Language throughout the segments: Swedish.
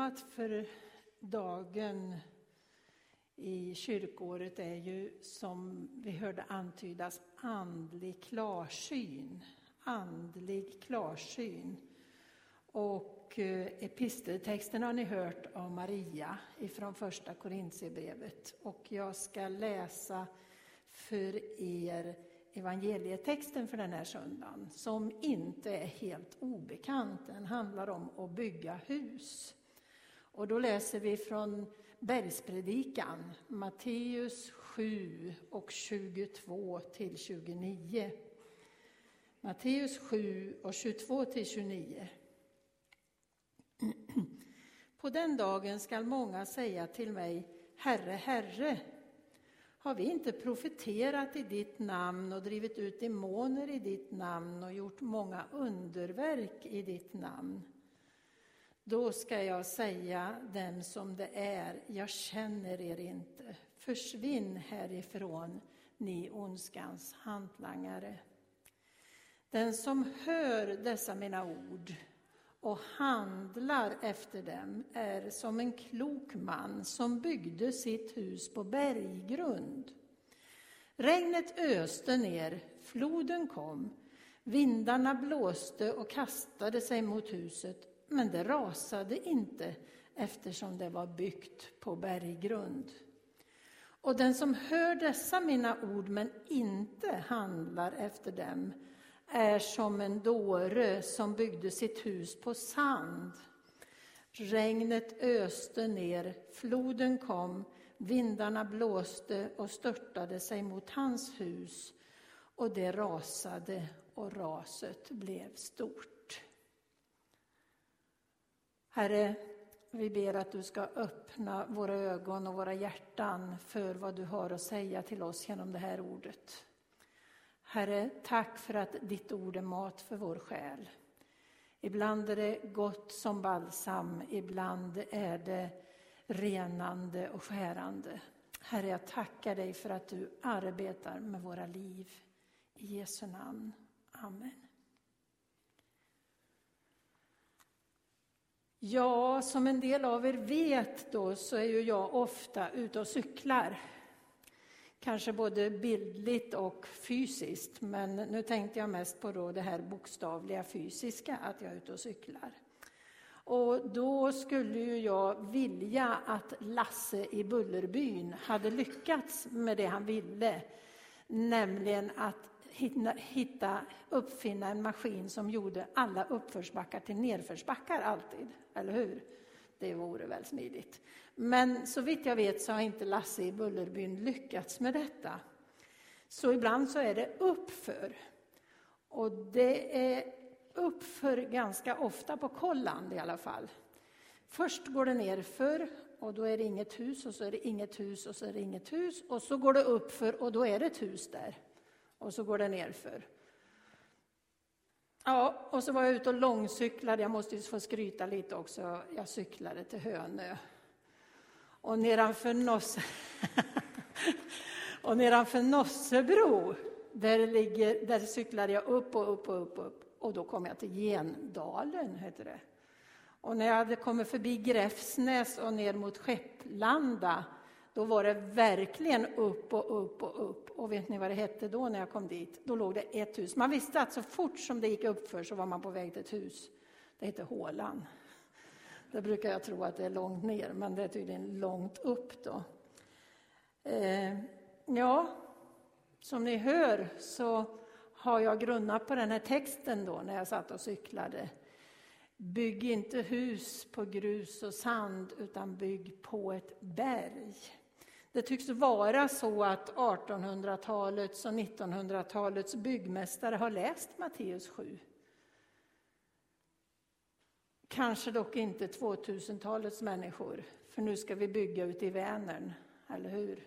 Temat för dagen i kyrkåret är ju som vi hörde antydas andlig klarsyn. Andlig klarsyn. Och eh, episteltexten har ni hört av Maria ifrån första Korintierbrevet. Och jag ska läsa för er evangelietexten för den här söndagen som inte är helt obekant. Den handlar om att bygga hus. Och då läser vi från Bergspredikan, Matteus 7 och 22 till 29. Matteus 7 och 22 till 29. På den dagen skall många säga till mig, Herre, Herre, har vi inte profeterat i ditt namn och drivit ut demoner i ditt namn och gjort många underverk i ditt namn? Då ska jag säga dem som det är, jag känner er inte. Försvinn härifrån, ni ondskans hantlangare. Den som hör dessa mina ord och handlar efter dem är som en klok man som byggde sitt hus på berggrund. Regnet öste ner, floden kom, vindarna blåste och kastade sig mot huset, men det rasade inte eftersom det var byggt på berggrund. Och den som hör dessa mina ord men inte handlar efter dem är som en dåre som byggde sitt hus på sand. Regnet öste ner, floden kom, vindarna blåste och störtade sig mot hans hus och det rasade och raset blev stort. Herre, vi ber att du ska öppna våra ögon och våra hjärtan för vad du har att säga till oss genom det här ordet. Herre, tack för att ditt ord är mat för vår själ. Ibland är det gott som balsam, ibland är det renande och skärande. Herre, jag tackar dig för att du arbetar med våra liv. I Jesu namn. Amen. Ja, som en del av er vet då så är ju jag ofta ute och cyklar. Kanske både bildligt och fysiskt, men nu tänkte jag mest på då det här bokstavliga fysiska, att jag är ute och cyklar. Och då skulle ju jag vilja att Lasse i Bullerbyn hade lyckats med det han ville, nämligen att hitta, uppfinna en maskin som gjorde alla uppförsbackar till nedförsbackar alltid, eller hur? Det vore väl smidigt. Men så vitt jag vet så har inte Lasse i Bullerbyn lyckats med detta. Så ibland så är det uppför. Och det är uppför ganska ofta på Kolland i alla fall. Först går det nerför och då är det inget hus och så är det inget hus och så är det inget hus och så går det uppför och då är det ett hus där. Och så går det nerför. Ja, och så var jag ute och långcyklade. Jag måste ju få skryta lite också. Jag cyklade till Hönö. Och nedanför, Nosse... och nedanför Nossebro, där, ligger, där cyklade jag upp och upp och upp och upp. Och då kom jag till Gendalen, heter det. Och när jag hade kommit förbi Gräfsnäs och ner mot Skepplanda, då var det verkligen upp och upp och upp. Och vet ni vad det hette då när jag kom dit? Då låg det ett hus. Man visste att så fort som det gick uppför så var man på väg till ett hus. Det hette Hålan. Det brukar jag tro att det är långt ner, men det är tydligen långt upp då. Eh, ja, som ni hör så har jag grunnat på den här texten då när jag satt och cyklade. Bygg inte hus på grus och sand, utan bygg på ett berg. Det tycks vara så att 1800-talets och 1900-talets byggmästare har läst Matteus 7. Kanske dock inte 2000-talets människor, för nu ska vi bygga ute i Vänern, eller hur?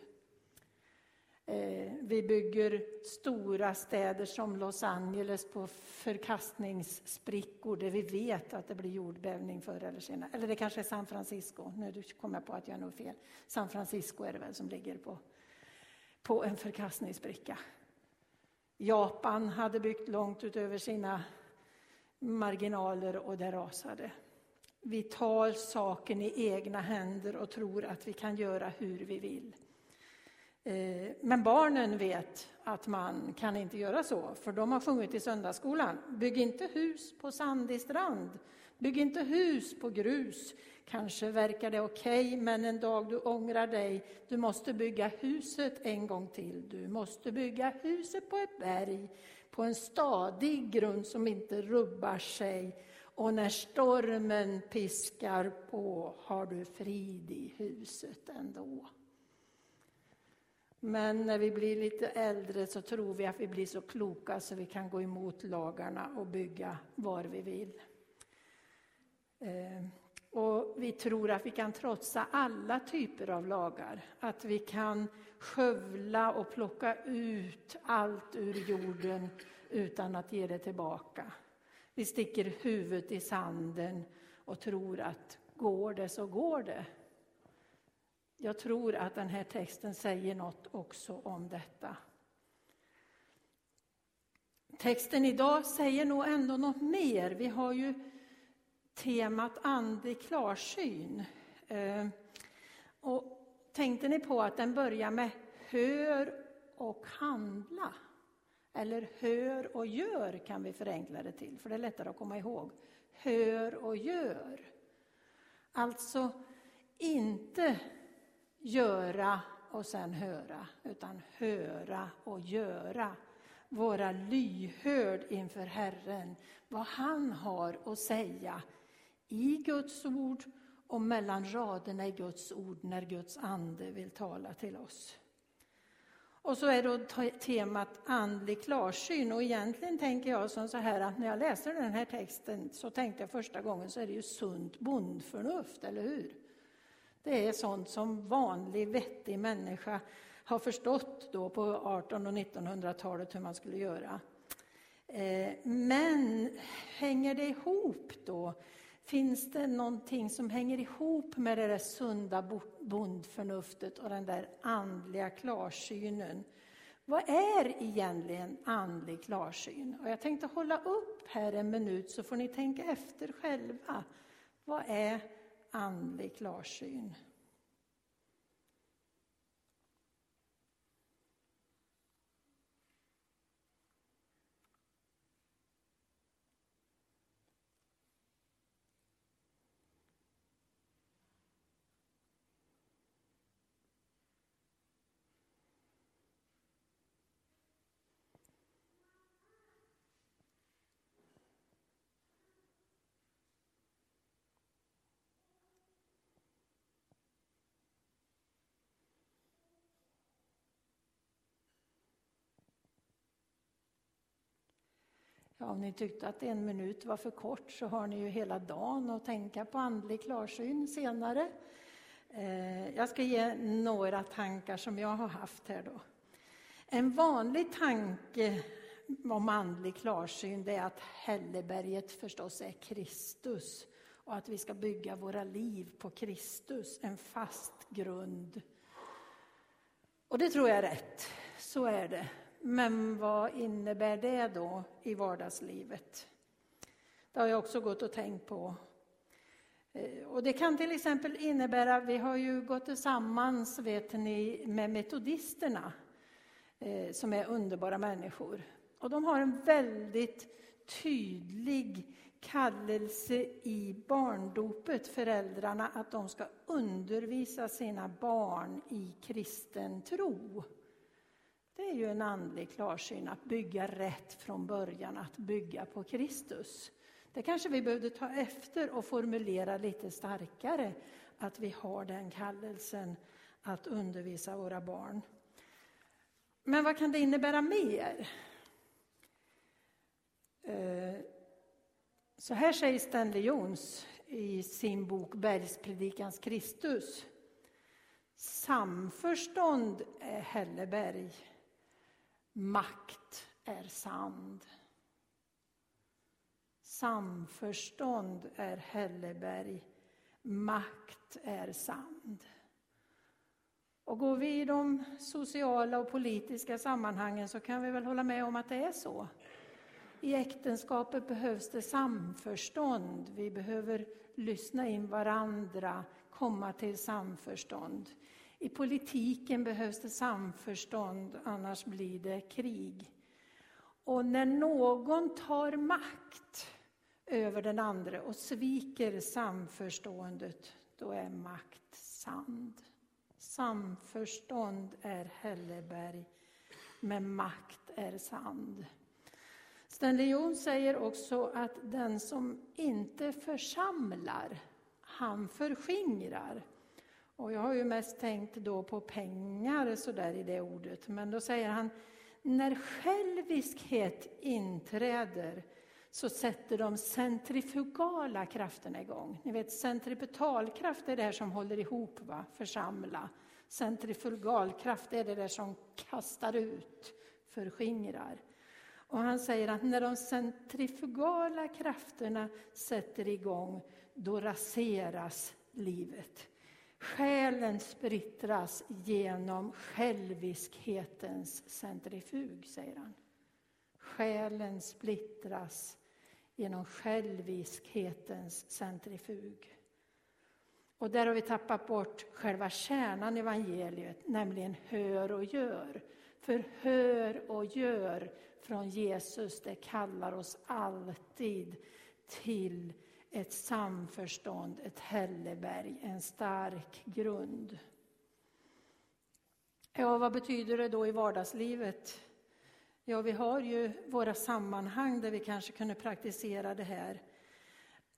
Eh, vi bygger stora städer som Los Angeles på förkastningssprickor där vi vet att det blir jordbävning förr eller senare. Eller det kanske är San Francisco. Nu kommer jag på att jag har nog fel. San Francisco är det väl som ligger på, på en förkastningsspricka. Japan hade byggt långt utöver sina marginaler och det rasade. vi tar saken i egna händer och tror att vi kan göra hur vi vill. Eh, men barnen vet att man kan inte göra så, för de har sjungit i söndagsskolan. Bygg inte hus på sandig strand. Bygg inte hus på grus. Kanske verkar det okej, okay, men en dag du ångrar dig. Du måste bygga huset en gång till. Du måste bygga huset på ett berg, på en stadig grund som inte rubbar sig. Och när stormen piskar på har du frid i huset ändå. Men när vi blir lite äldre så tror vi att vi blir så kloka så vi kan gå emot lagarna och bygga var vi vill. Eh, och vi tror att vi kan trotsa alla typer av lagar. Att vi kan skövla och plocka ut allt ur jorden utan att ge det tillbaka. Vi sticker huvudet i sanden och tror att går det så går det. Jag tror att den här texten säger något också om detta. Texten idag säger nog ändå något mer. Vi har ju temat andlig klarsyn. Ehm, och tänkte ni på att den börjar med hör och handla? Eller hör och gör kan vi förenkla det till, för det är lättare att komma ihåg. Hör och gör. Alltså inte göra och sen höra, utan höra och göra. Vara lyhörd inför Herren, vad han har att säga i Guds ord och mellan raderna i Guds ord när Guds ande vill tala till oss. Och så är då temat andlig klarsyn och egentligen tänker jag som så här att när jag läser den här texten så tänkte jag första gången så är det ju sunt bondförnuft, eller hur? Det är sånt som vanlig vettig människa har förstått då på 1800 och 1900-talet hur man skulle göra. Eh, men hänger det ihop då? Finns det någonting som hänger ihop med det där sunda bondförnuftet och den där andliga klarsynen? Vad är egentligen andlig klarsyn? Och jag tänkte hålla upp här en minut så får ni tänka efter själva. Vad är andlig klarsyn. Ja, om ni tyckte att en minut var för kort så har ni ju hela dagen att tänka på andlig klarsyn senare. Eh, jag ska ge några tankar som jag har haft här då. En vanlig tanke om andlig klarsyn det är att hälleberget förstås är Kristus och att vi ska bygga våra liv på Kristus, en fast grund. Och det tror jag är rätt, så är det. Men vad innebär det då i vardagslivet? Det har jag också gått och tänkt på. Eh, och det kan till exempel innebära, vi har ju gått tillsammans vet ni, med metodisterna eh, som är underbara människor. Och de har en väldigt tydlig kallelse i barndopet, föräldrarna, att de ska undervisa sina barn i kristen tro. Det är ju en andlig klarsyn att bygga rätt från början, att bygga på Kristus. Det kanske vi behövde ta efter och formulera lite starkare, att vi har den kallelsen att undervisa våra barn. Men vad kan det innebära mer? Eh, så här säger Stanley Jones i sin bok Bergspredikans Kristus. Samförstånd är Helleberg Makt är sand. Samförstånd är Helleberg. Makt är sand. Och går vi i de sociala och politiska sammanhangen så kan vi väl hålla med om att det är så. I äktenskapet behövs det samförstånd. Vi behöver lyssna in varandra, komma till samförstånd. I politiken behövs det samförstånd, annars blir det krig. Och när någon tar makt över den andra och sviker samförståendet, då är makt sand. Samförstånd är hälleberg, men makt är sand. Stanley Jones säger också att den som inte församlar, han förskingrar. Och jag har ju mest tänkt då på pengar så där i det ordet, men då säger han när själviskhet inträder så sätter de centrifugala krafterna igång. Ni vet centripetalkraft är det här som håller ihop, va? församla. Centrifugalkraft är det där som kastar ut, förskingrar. Och han säger att när de centrifugala krafterna sätter igång, då raseras livet. Själen splittras genom själviskhetens centrifug, säger han. Själen splittras genom själviskhetens centrifug. Och där har vi tappat bort själva kärnan i evangeliet, nämligen hör och gör. För hör och gör från Jesus, det kallar oss alltid till ett samförstånd, ett hälleberg, en stark grund. Ja, vad betyder det då i vardagslivet? Ja, vi har ju våra sammanhang där vi kanske kunde praktisera det här.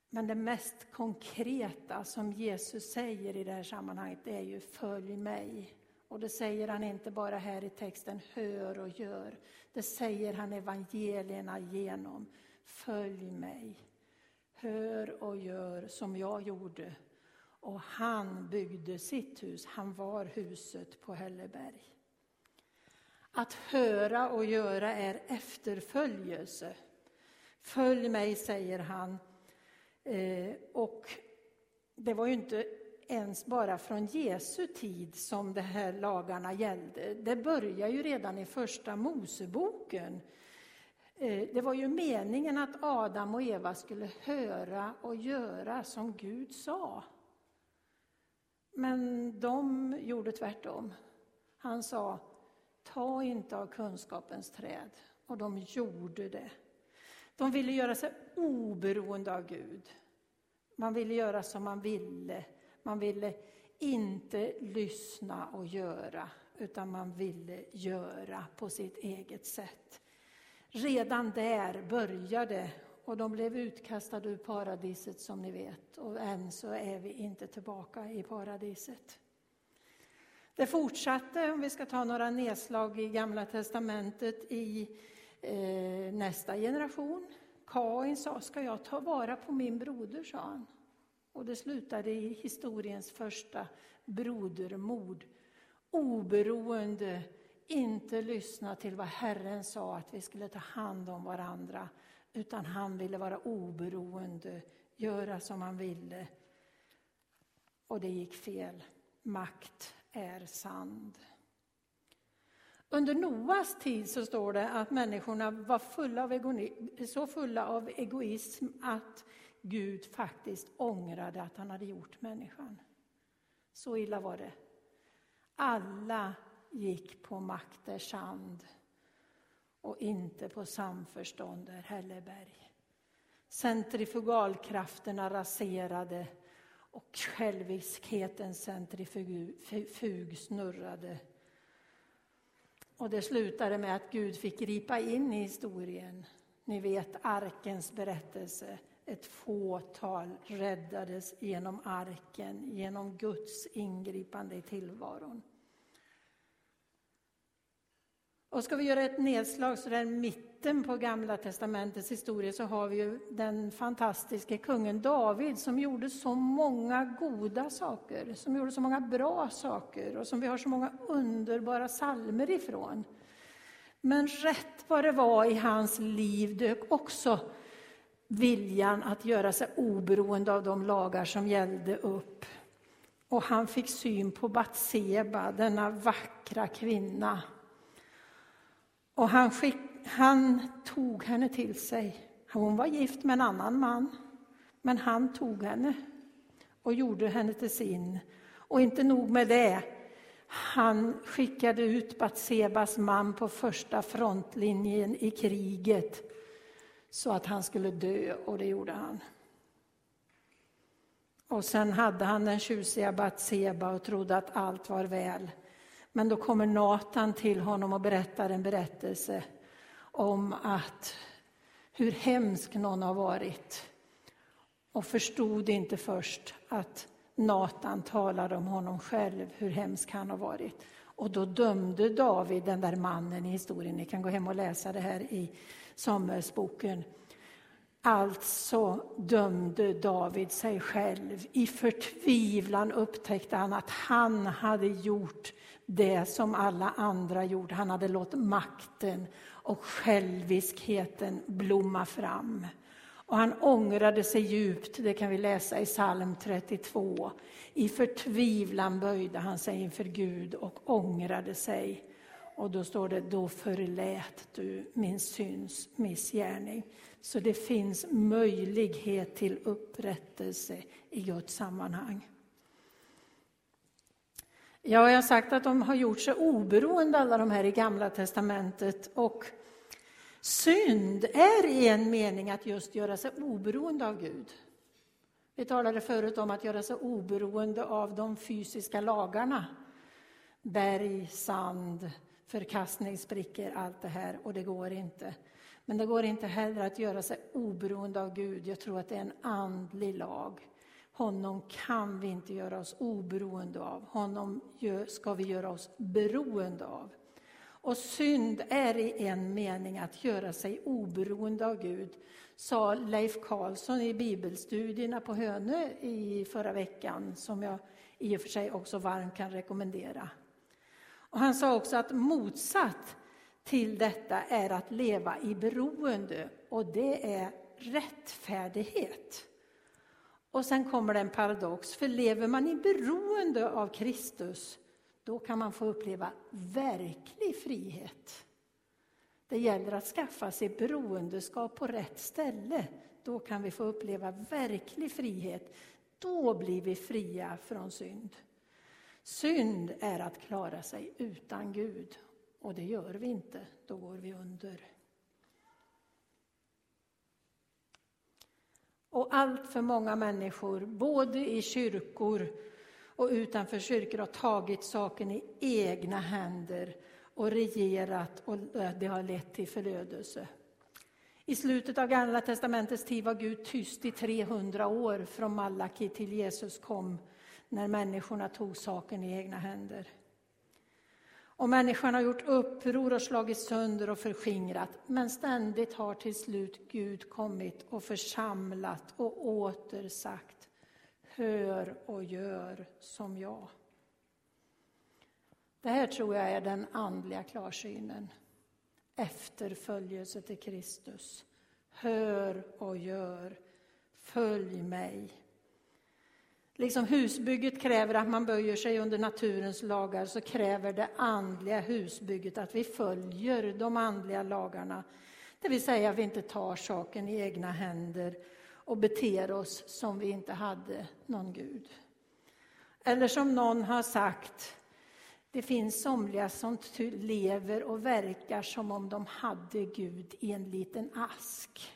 Men det mest konkreta som Jesus säger i det här sammanhanget, det är ju följ mig. Och det säger han inte bara här i texten, hör och gör. Det säger han evangelierna genom. Följ mig. Hör och gör som jag gjorde. Och han byggde sitt hus, han var huset på Hälleberg. Att höra och göra är efterföljelse. Följ mig, säger han. Eh, och det var ju inte ens bara från Jesu tid som de här lagarna gällde. Det börjar ju redan i första Moseboken. Eh, det var ju meningen att Adam och Eva skulle höra och göra som Gud sa. Men de gjorde tvärtom. Han sa, ta inte av kunskapens träd. Och de gjorde det. De ville göra sig oberoende av Gud. Man ville göra som man ville. Man ville inte lyssna och göra, utan man ville göra på sitt eget sätt. Redan där började och de blev utkastade ur paradiset som ni vet och än så är vi inte tillbaka i paradiset. Det fortsatte, om vi ska ta några nedslag i Gamla testamentet, i eh, nästa generation. Kain sa, ska jag ta vara på min broder, sa han. Och det slutade i historiens första brodermord. Oberoende, inte lyssna till vad Herren sa att vi skulle ta hand om varandra, utan han ville vara oberoende, göra som han ville. Och det gick fel. Makt är sand. Under Noas tid så står det att människorna var fulla av så fulla av egoism att Gud faktiskt ångrade att han hade gjort människan. Så illa var det. Alla gick på makters hand och inte på samförstånd där Hälleberg. Centrifugalkrafterna raserade och själviskhetens centrifug snurrade. Och det slutade med att Gud fick gripa in i historien. Ni vet arkens berättelse ett fåtal räddades genom arken, genom Guds ingripande i tillvaron. Och ska vi göra ett nedslag så där mitten på Gamla testamentets historia så har vi ju den fantastiske kungen David som gjorde så många goda saker, som gjorde så många bra saker och som vi har så många underbara salmer ifrån. Men rätt vad det var i hans liv dök också viljan att göra sig oberoende av de lagar som gällde upp. Och han fick syn på Batseba, denna vackra kvinna. Och han, skick, han tog henne till sig. Hon var gift med en annan man, men han tog henne och gjorde henne till sin. Och inte nog med det, han skickade ut Batsebas man på första frontlinjen i kriget så att han skulle dö, och det gjorde han. Och sen hade han den tjusiga Batseba och trodde att allt var väl. Men då kommer Natan till honom och berättar en berättelse om att hur hemsk någon har varit. Och förstod inte först att Natan talade om honom själv, hur hemsk han har varit. Och då dömde David den där mannen i historien. Ni kan gå hem och läsa det här i Samuelsboken. Alltså dömde David sig själv. I förtvivlan upptäckte han att han hade gjort det som alla andra gjorde. Han hade låtit makten och själviskheten blomma fram. Och han ångrade sig djupt, det kan vi läsa i psalm 32. I förtvivlan böjde han sig inför Gud och ångrade sig. Och då står det, då förlät du min syns missgärning. Så det finns möjlighet till upprättelse i Guds sammanhang. Ja, jag har sagt att de har gjort sig oberoende, alla de här i Gamla testamentet. Och synd är i en mening att just göra sig oberoende av Gud. Vi talade förut om att göra sig oberoende av de fysiska lagarna. Berg, sand, förkastningsbrickor, allt det här. Och det går inte. Men det går inte heller att göra sig oberoende av Gud. Jag tror att det är en andlig lag. Honom kan vi inte göra oss oberoende av. Honom ska vi göra oss beroende av. Och synd är i en mening att göra sig oberoende av Gud, sa Leif Karlsson i bibelstudierna på Hönö i förra veckan, som jag i och för sig också varmt kan rekommendera. Och han sa också att motsatt till detta är att leva i beroende, och det är rättfärdighet. Och sen kommer det en paradox, för lever man i beroende av Kristus, då kan man få uppleva verklig frihet. Det gäller att skaffa sig beroendeskap på rätt ställe. Då kan vi få uppleva verklig frihet. Då blir vi fria från synd. Synd är att klara sig utan Gud. Och det gör vi inte, då går vi under. Och allt för många människor, både i kyrkor och utanför kyrkor, har tagit saken i egna händer och regerat och det har lett till förödelse. I slutet av Gamla testamentets tid var Gud tyst i 300 år från Malaki till Jesus kom när människorna tog saken i egna händer. Och människan har gjort uppror och slagit sönder och förskingrat. Men ständigt har till slut Gud kommit och församlat och åter sagt Hör och gör som jag. Det här tror jag är den andliga klarsynen. Efterföljelse till Kristus. Hör och gör. Följ mig. Liksom husbygget kräver att man böjer sig under naturens lagar så kräver det andliga husbygget att vi följer de andliga lagarna. Det vill säga att vi inte tar saken i egna händer och beter oss som vi inte hade någon Gud. Eller som någon har sagt, det finns somliga som lever och verkar som om de hade Gud i en liten ask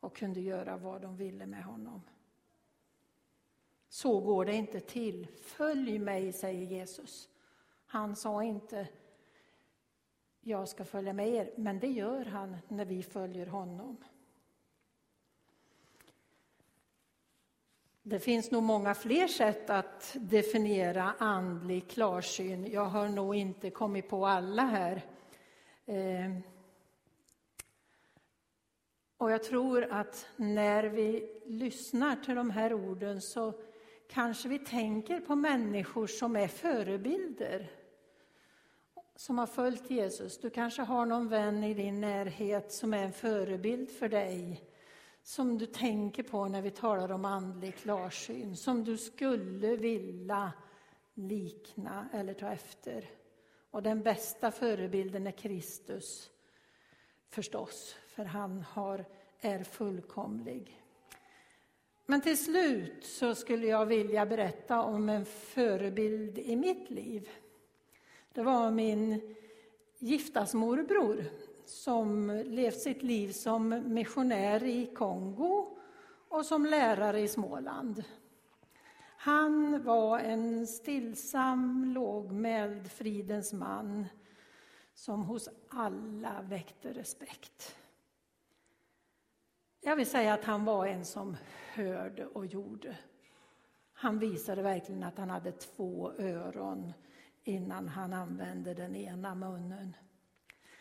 och kunde göra vad de ville med honom. Så går det inte till. Följ mig, säger Jesus. Han sa inte jag ska följa med er, men det gör han när vi följer honom. Det finns nog många fler sätt att definiera andlig klarsyn. Jag har nog inte kommit på alla här. Eh, och jag tror att när vi lyssnar till de här orden så kanske vi tänker på människor som är förebilder, som har följt Jesus. Du kanske har någon vän i din närhet som är en förebild för dig, som du tänker på när vi talar om andlig klarsyn, som du skulle vilja likna eller ta efter. Och den bästa förebilden är Kristus. förstås, för han har, är fullkomlig. Men till slut så skulle jag vilja berätta om en förebild i mitt liv. Det var min giftasmorbror som levt sitt liv som missionär i Kongo och som lärare i Småland. Han var en stillsam, lågmäld, fridens man som hos alla väckte respekt. Jag vill säga att han var en som hörde och gjorde. Han visade verkligen att han hade två öron innan han använde den ena munnen.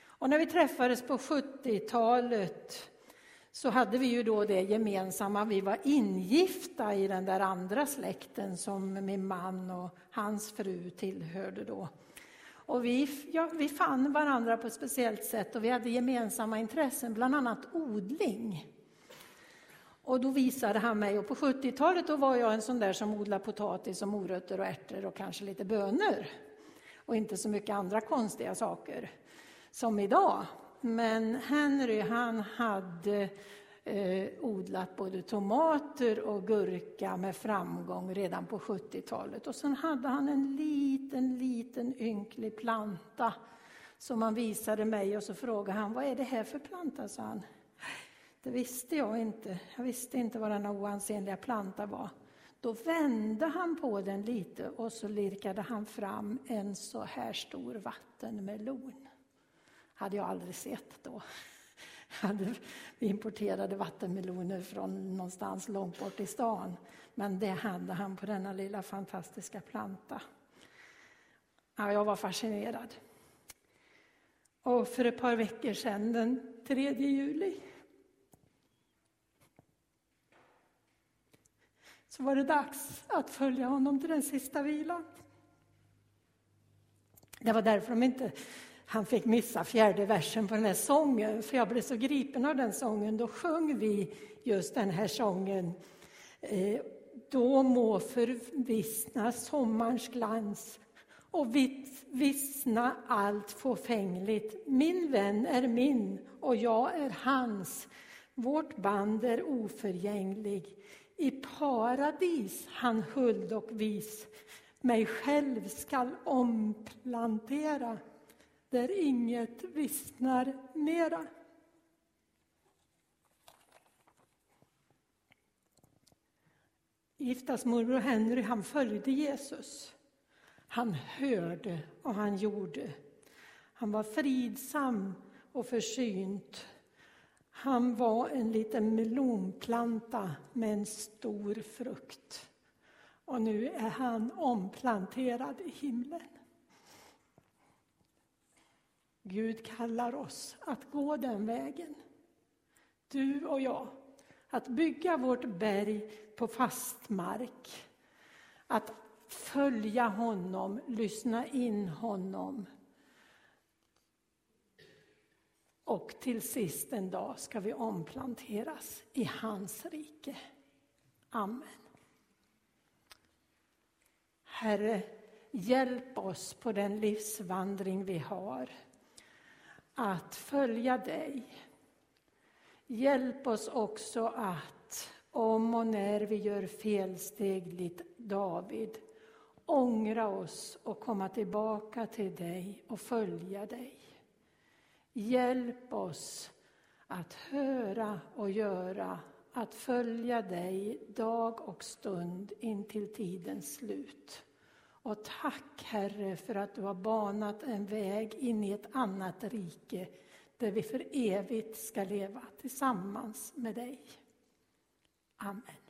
Och när vi träffades på 70-talet så hade vi ju då det gemensamma, vi var ingifta i den där andra släkten som min man och hans fru tillhörde då. Och vi, ja, vi fann varandra på ett speciellt sätt och vi hade gemensamma intressen, bland annat odling. Och då visade han mig, och på 70-talet då var jag en sån där som odlade potatis och morötter och ärtor och kanske lite bönor. Och inte så mycket andra konstiga saker som idag. Men Henry han hade eh, odlat både tomater och gurka med framgång redan på 70-talet. Och sen hade han en liten, liten ynklig planta som han visade mig och så frågade han, vad är det här för planta? sa han. Det visste jag inte. Jag visste inte vad denna oansenliga planta var. Då vände han på den lite och så lirkade han fram en så här stor vattenmelon hade jag aldrig sett då. Hade, vi importerade vattenmeloner från någonstans långt bort i stan. Men det hade han på denna lilla fantastiska planta. Ja, jag var fascinerad. Och för ett par veckor sedan, den 3 juli, så var det dags att följa honom till den sista vilan. Det var därför de inte han fick missa fjärde versen på den här sången, för jag blev så gripen av den sången. Då sjöng vi just den här sången. Eh, Då må förvissna sommarns glans och vissna allt fåfängligt. Min vän är min och jag är hans. Vårt band är oförgänglig. I paradis han huld och vis mig själv skall omplantera där inget vissnar mera. Giftasmorbror Henry han följde Jesus. Han hörde och han gjorde. Han var fridsam och försynt. Han var en liten melonplanta med en stor frukt. Och nu är han omplanterad i himlen. Gud kallar oss att gå den vägen. Du och jag. Att bygga vårt berg på fast mark. Att följa honom, lyssna in honom. Och till sist en dag ska vi omplanteras i hans rike. Amen. Herre, hjälp oss på den livsvandring vi har att följa dig. Hjälp oss också att, om och när vi gör felsteg likt David, ångra oss och komma tillbaka till dig och följa dig. Hjälp oss att höra och göra, att följa dig dag och stund in till tidens slut. Och tack Herre för att du har banat en väg in i ett annat rike där vi för evigt ska leva tillsammans med dig. Amen.